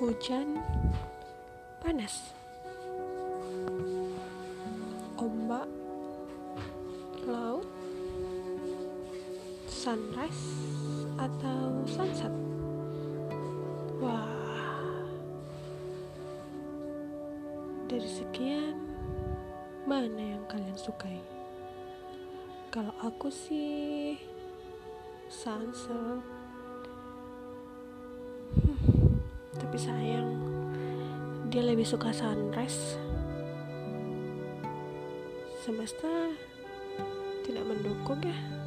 hujan, panas, ombak, laut, sunrise, atau sunset. Wah, dari sekian, mana yang kalian sukai? Kalau aku sih sunset. Sayang, dia lebih suka sunrise. Semesta tidak mendukung ya.